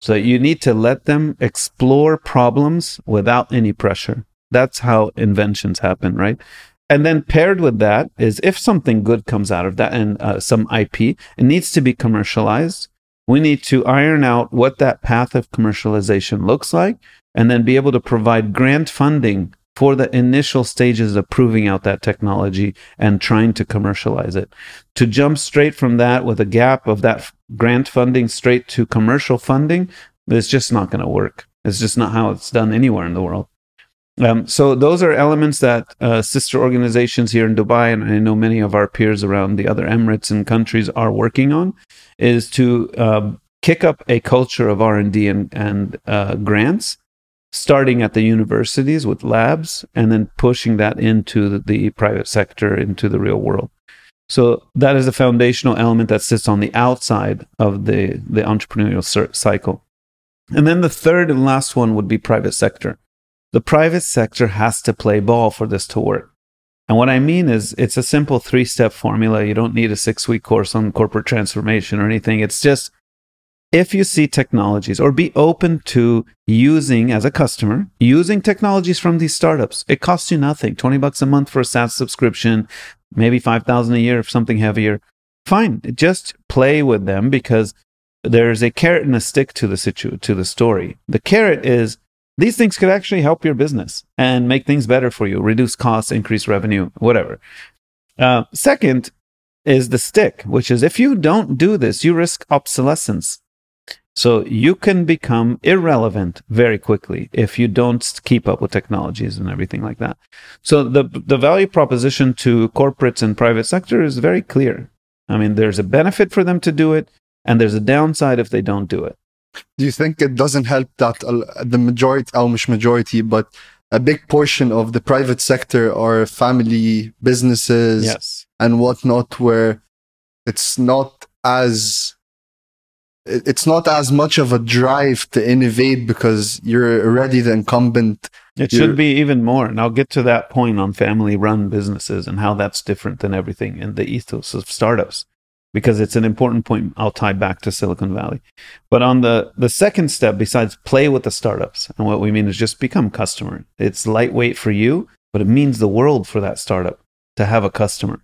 So you need to let them explore problems without any pressure. That's how inventions happen, right? And then paired with that is if something good comes out of that and uh, some IP, it needs to be commercialized. We need to iron out what that path of commercialization looks like and then be able to provide grant funding for the initial stages of proving out that technology and trying to commercialize it. To jump straight from that with a gap of that grant funding straight to commercial funding, it's just not going to work. It's just not how it's done anywhere in the world. Um, so those are elements that uh, sister organizations here in Dubai, and I know many of our peers around the other Emirates and countries are working on, is to uh, kick up a culture of R and D and uh, grants, starting at the universities with labs, and then pushing that into the, private sector, into the real world. So that is a foundational element that sits on the outside of the the entrepreneurial cycle. And then the third and last one would be private sector the private sector has to play ball for this to work. And what I mean is, it's a simple three step formula. You don't need a six week course on corporate transformation or anything. It's just if you see technologies or be open to using as a customer, using technologies from these startups, it costs you nothing 20 bucks a month for a SaaS subscription, maybe 5,000 a year if something heavier. Fine. Just play with them because there's a carrot and a stick to the situ- to the story. The carrot is these things could actually help your business and make things better for you, reduce costs, increase revenue, whatever. Uh, second is the stick, which is if you don't do this, you risk obsolescence. So you can become irrelevant very quickly if you don't keep up with technologies and everything like that. So the the value proposition to corporates and private sector is very clear. I mean, there's a benefit for them to do it, and there's a downside if they don't do it do you think it doesn't help that the majority or majority but a big portion of the private sector are family businesses yes. and whatnot where it's not as it's not as much of a drive to innovate because you're already the incumbent it should be even more and i'll get to that point on family run businesses and how that's different than everything in the ethos of startups because it's an important point I'll tie back to Silicon Valley. But on the the second step besides play with the startups and what we mean is just become customer. It's lightweight for you, but it means the world for that startup to have a customer.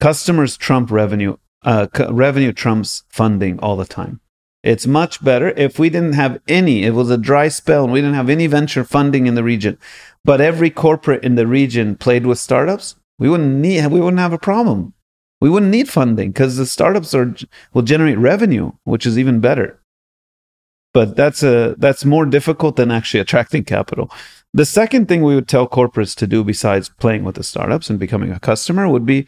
Customers trump revenue. Uh, revenue trumps funding all the time. It's much better if we didn't have any, it was a dry spell and we didn't have any venture funding in the region, but every corporate in the region played with startups, we wouldn't need, we wouldn't have a problem we wouldn't need funding because the startups are will generate revenue, which is even better. But that's a that's more difficult than actually attracting capital. The second thing we would tell corporates to do besides playing with the startups and becoming a customer would be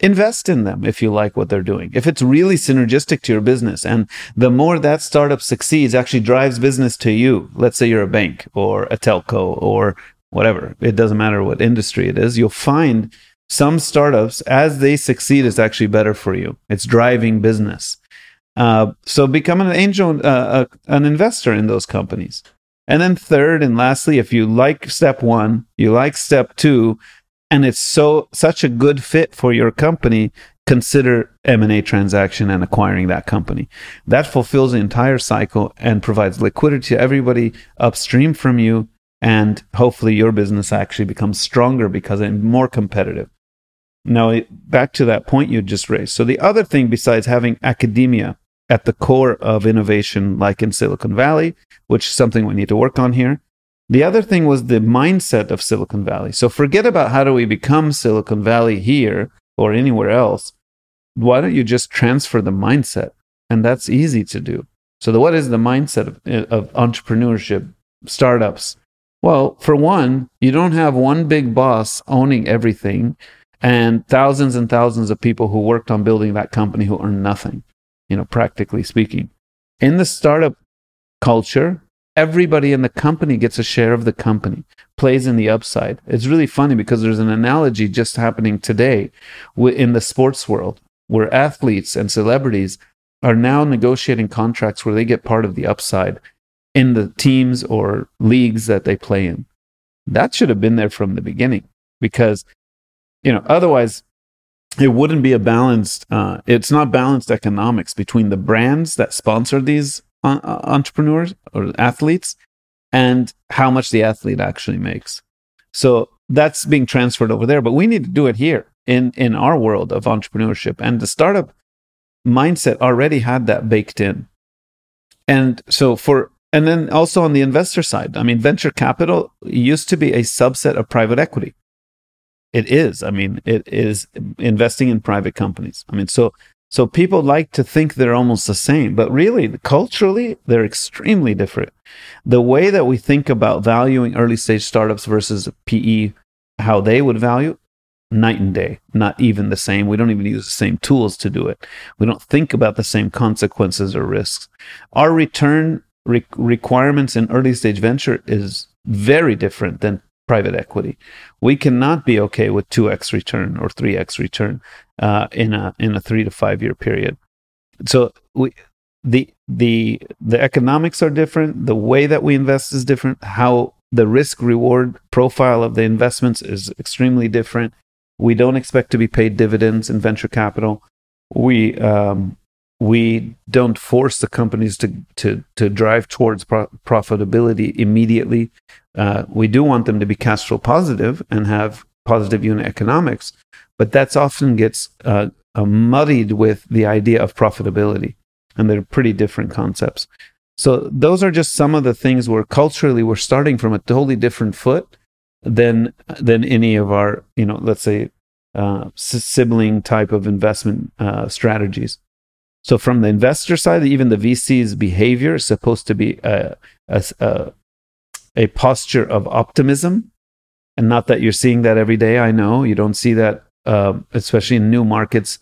invest in them if you like what they're doing. If it's really synergistic to your business and the more that startup succeeds actually drives business to you. Let's say you're a bank or a telco or whatever. It doesn't matter what industry it is. You'll find some startups, as they succeed, is actually better for you. It's driving business. Uh, so become an angel, uh, uh, an investor in those companies. And then third and lastly, if you like step one, you like step two, and it's so such a good fit for your company, consider M&A transaction and acquiring that company. That fulfills the entire cycle and provides liquidity to everybody upstream from you and hopefully your business actually becomes stronger because it's more competitive. Now, back to that point you just raised. So, the other thing besides having academia at the core of innovation, like in Silicon Valley, which is something we need to work on here, the other thing was the mindset of Silicon Valley. So, forget about how do we become Silicon Valley here or anywhere else. Why don't you just transfer the mindset? And that's easy to do. So, the, what is the mindset of, of entrepreneurship, startups? Well, for one, you don't have one big boss owning everything and thousands and thousands of people who worked on building that company who earn nothing, you know, practically speaking. In the startup culture, everybody in the company gets a share of the company, plays in the upside. It's really funny because there's an analogy just happening today in the sports world where athletes and celebrities are now negotiating contracts where they get part of the upside in the teams or leagues that they play in. That should have been there from the beginning because you know, otherwise it wouldn't be a balanced uh, it's not balanced economics between the brands that sponsor these uh, entrepreneurs or athletes and how much the athlete actually makes. So that's being transferred over there, but we need to do it here in in our world of entrepreneurship and the startup mindset already had that baked in. And so for and then also on the investor side, I mean venture capital used to be a subset of private equity. It is. I mean, it is investing in private companies. I mean, so so people like to think they're almost the same, but really, culturally, they're extremely different. The way that we think about valuing early stage startups versus PE, how they would value, night and day, not even the same. We don't even use the same tools to do it. We don't think about the same consequences or risks. Our return re- requirements in early stage venture is very different than private equity. We cannot be okay with 2x return or 3x return uh, in a in a 3 to 5 year period. So we the the the economics are different, the way that we invest is different, how the risk reward profile of the investments is extremely different. We don't expect to be paid dividends in venture capital. We um, we don't force the companies to to to drive towards pro- profitability immediately. Uh, we do want them to be cash flow positive and have positive unit economics, but that's often gets uh, uh, muddied with the idea of profitability, and they're pretty different concepts. So those are just some of the things where culturally we're starting from a totally different foot than than any of our you know let's say uh, sibling type of investment uh, strategies. So from the investor side, even the VC's behavior is supposed to be a, a, a, posture of optimism. And not that you're seeing that every day. I know you don't see that, uh, especially in new markets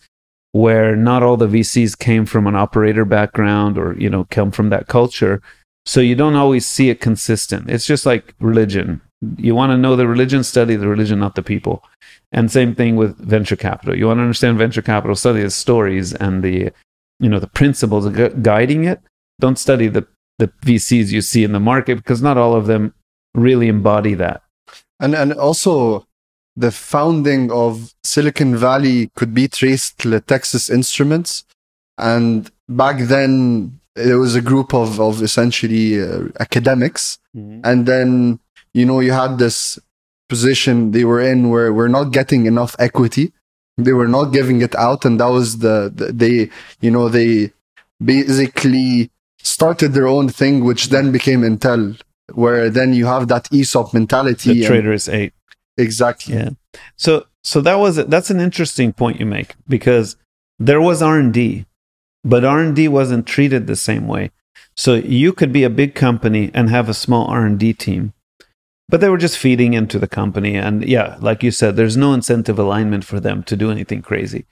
where not all the VCs came from an operator background or, you know, come from that culture. So you don't always see it consistent. It's just like religion. You want to know the religion, study the religion, not the people. And same thing with venture capital. You want to understand venture capital, study the stories and the you know the principles gu- guiding it don't study the the vcs you see in the market because not all of them really embody that. And and also the founding of silicon valley could be traced to texas instruments. And back then it was a group of of essentially uh, academics. Mm-hmm. and then you know you had this position they were in where we're not getting enough equity. They were not giving it out. And that was the, the they you know they basically started their own thing which then became intel where then you have that esop mentality the Traitorous Eight. Exactly. Yeah. So so that was that's an interesting point you make because there was r&d but r&d wasn't treated the same way. So you could be a big company and have a small r&d team but they were just feeding into the company. And yeah like you said there's no incentive alignment for them to do anything crazy.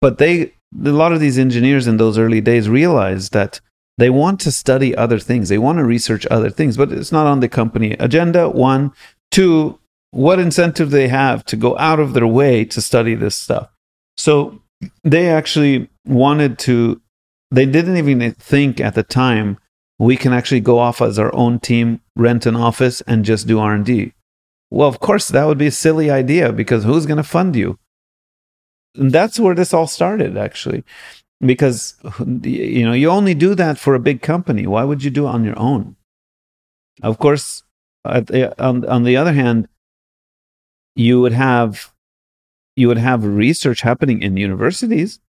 But they a lot of these engineers in those early days realized that they want to study other things they want to research other things but it's not on the company agenda one two what incentive they have to go out of their way to study this stuff so they actually wanted to they didn't even think at the time we can actually go off as our own team, rent an office, and just do R and D. Well, of course, that would be a silly idea because who's going to fund you? And that's where this all started, actually, because you know you only do that for a big company. Why would you do it on your own? Of course, on on the other hand, you would have you would have research happening in universities,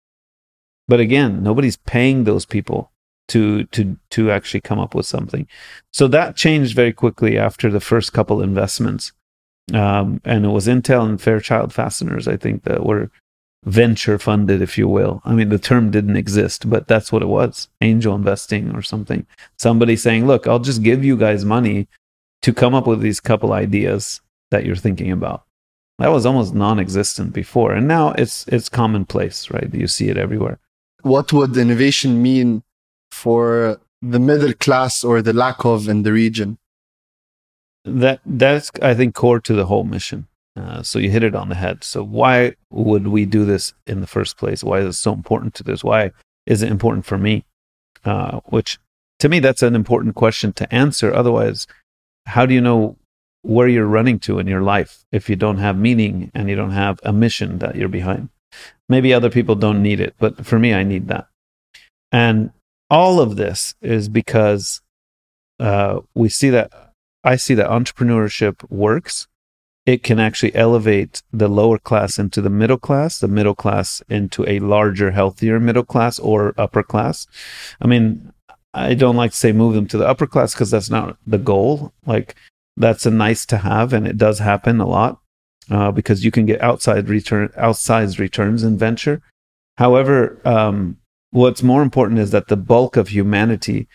but again, nobody's paying those people to to to actually come up with something. So that changed very quickly after the first couple investments, um, and it was Intel and Fairchild Fasteners, I think, that were venture funded, if you will. I mean, the term didn't exist, but that's what it was: angel investing or something. Somebody saying, "Look, I'll just give you guys money to come up with these couple ideas that you're thinking about." That was almost non-existent before, and now it's it's commonplace, right? You see it everywhere. What would innovation mean for the middle class or the lack of in the region? That that's I think core to the whole mission. Uh, so you hit it on the head. So why would we do this in the first place? Why is it so important to this? Why is it important for me? Uh, which to me that's an important question to answer. Otherwise, how do you know where you're running to in your life if you don't have meaning and you don't have a mission that you're behind? Maybe other people don't need it, but for me, I need that. And all of this is because uh, we see that I see that entrepreneurship works. It can actually elevate the lower class into the middle class, the middle class into a larger, healthier middle class or upper class. I mean, I don't like to say move them to the upper class because that's not the goal. Like that's a nice to have, and it does happen a lot uh, because you can get outside return, outsized returns in venture. However, um, what's more important is that the bulk of humanity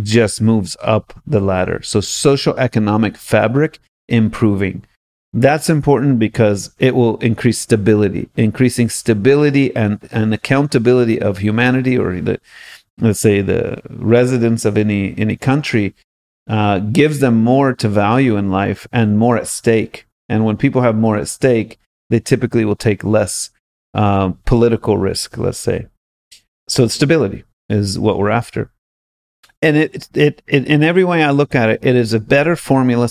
just moves up the ladder. So social economic fabric improving. That's important because it will increase stability, increasing stability and, and accountability of humanity or the, let's say the residents of any any country uh, gives them more to value in life and more at stake. And when people have more at stake, they typically will take less uh, political risk, let's say. So stability is what we're after and it, it, it in every way I look at it, it is a better formula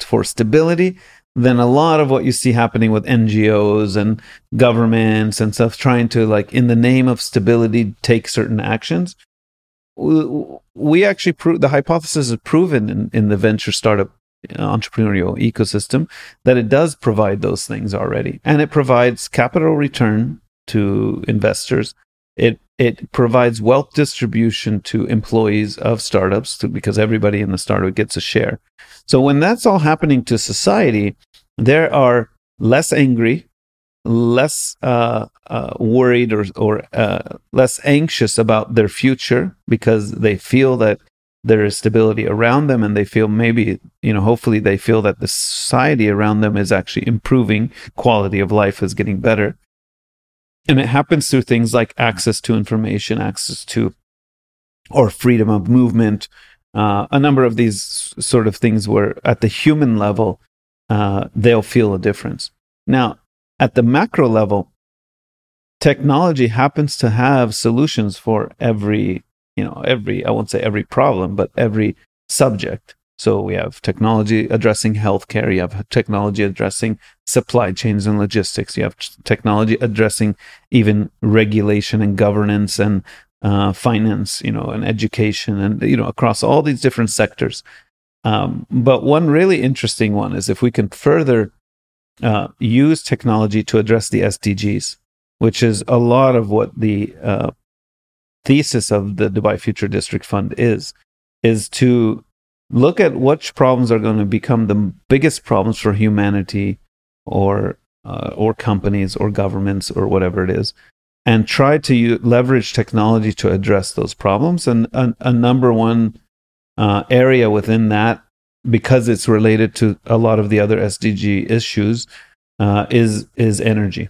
for stability than a lot of what you see happening with NGOs and governments and stuff trying to like in the name of stability take certain actions. We actually prove the hypothesis is proven in, in the venture startup uh, entrepreneurial ecosystem that it does provide those things already and it provides capital return to investors it it provides wealth distribution to employees of startups to, because everybody in the startup gets a share. So when that's all happening to society, there are less angry, less uh, uh, worried, or or uh, less anxious about their future because they feel that there is stability around them, and they feel maybe you know hopefully they feel that the society around them is actually improving, quality of life is getting better. And it happens through things like access to information, access to, or freedom of movement, uh, a number of these sort of things where at the human level, uh, they'll feel a difference. Now, at the macro level, technology happens to have solutions for every, you know, every, I won't say every problem, but every subject. So we have technology addressing healthcare, you have technology addressing supply chains and logistics, you have technology addressing even regulation and governance and uh, finance, you know, and education, and you know, across all these different sectors. Um, but one really interesting one is if we can further uh, use technology to address the SDGs, which is a lot of what the uh, thesis of the Dubai Future District Fund is, is to look at which problems are going to become the biggest problems for humanity or uh, or companies or governments or whatever it is and try to u- leverage technology to address those problems. And a, a number one uh, area within that because it's related to a lot of the other sdg issues uh, is is energy.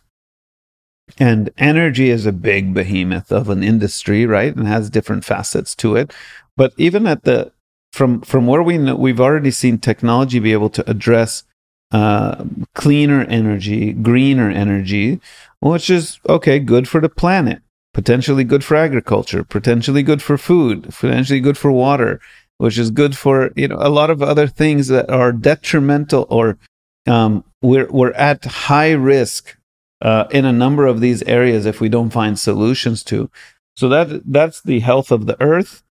And energy is a big behemoth of an industry right? And has different facets to it. But even at the from from where we know, we've already seen technology be able to address uh, cleaner energy, greener energy, which is okay, good for the planet, potentially good for agriculture, potentially good for food, potentially good for water, which is good for you know a lot of other things that are detrimental or um, we're we're at high risk uh, in a number of these areas if we don't find solutions to. So that that's the health of the earth,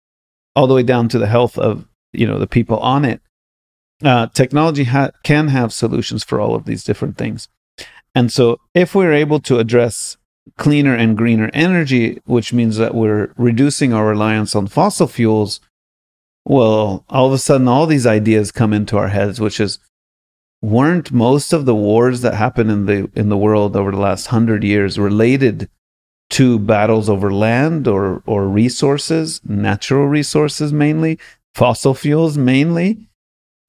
all the way down to the health of you know the people on it. Uh, technology ha- can have solutions for all of these different things. And so if we're able to address cleaner and greener energy which means that we're reducing our reliance on fossil fuels well all of a sudden all these ideas come into our heads which is weren't most of the wars that happened in the in the world over the last 100 years related to battles over land or or resources natural resources mainly fossil fuels mainly.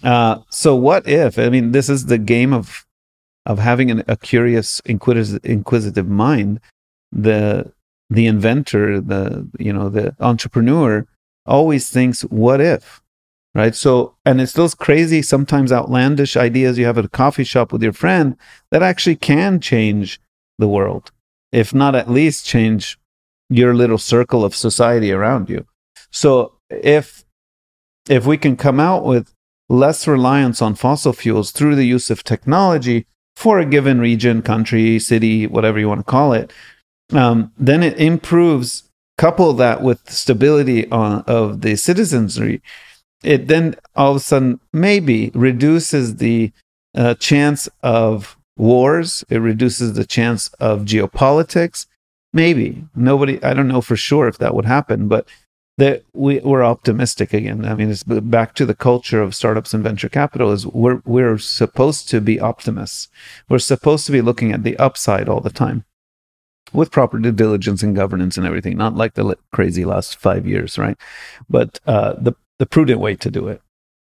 Uh, so what if? I mean, this is the game of of having an, a curious, inquisitive, inquisitive mind. The the inventor, the you know, the entrepreneur always thinks, "What if?" Right. So, and it's those crazy, sometimes outlandish ideas you have at a coffee shop with your friend that actually can change the world, if not at least change your little circle of society around you. So, if if we can come out with less reliance on fossil fuels through the use of technology for a given region, country, city, whatever you want to call it, um, then it improves couple that with stability on, of the citizenry, it then all of a sudden maybe reduces the uh, chance of wars. It reduces the chance of geopolitics. Maybe nobody. I don't know for sure if that would happen, but that we, we're optimistic again. I mean, it's back to the culture of startups and venture capital. Is we're we're supposed to be optimists. We're supposed to be looking at the upside all the time, with proper due diligence and governance and everything. Not like the crazy last five years, right? But uh, the the prudent way to do it.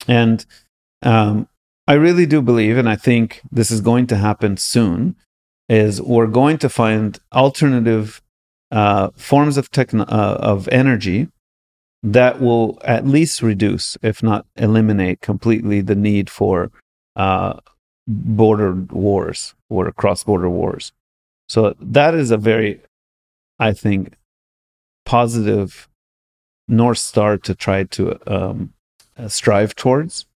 And um, I really do believe, and I think this is going to happen soon, is we're going to find alternative uh, forms of techno- uh, of energy that will at least reduce, if not eliminate completely, the need for uh, border wars or cross-border wars. So that is a very, I think, positive north star to try to um, uh, strive towards,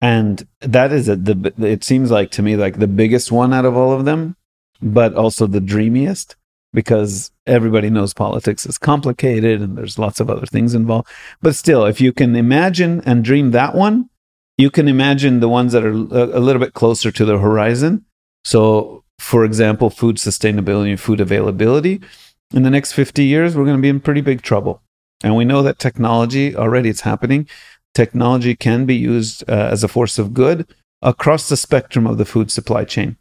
and that is a, the. It seems like to me like the biggest one out of all of them, but also the dreamiest because everybody knows politics is complicated and there's lots of other things involved. But still, if you can imagine and dream that one, you can imagine the ones that are a, little bit closer to the horizon. So, for example, food sustainability and food availability. In the next 50 years, we're going to be in pretty big trouble. And we know that technology already it's happening. Technology can be used uh, as a force of good across the spectrum of the food supply chain.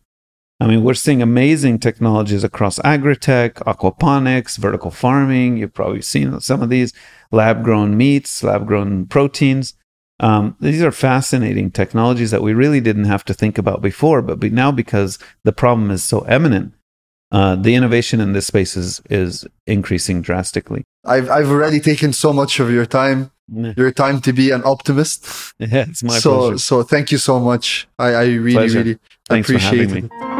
I mean, we're seeing amazing technologies across agri-tech, aquaponics, vertical farming. You've probably seen some of these lab grown meats, lab grown proteins. Um, these are fascinating technologies that we really didn't have to think about before, but now because the problem is so eminent, uh, the innovation in this space is, is increasing drastically. I've, I've already taken so much of your time. Your time to be an optimist. [LAUGHS] Yeah, it's my so, pleasure. So thank you so much. I, I really, Pleasure. really Thanks appreciate it. me.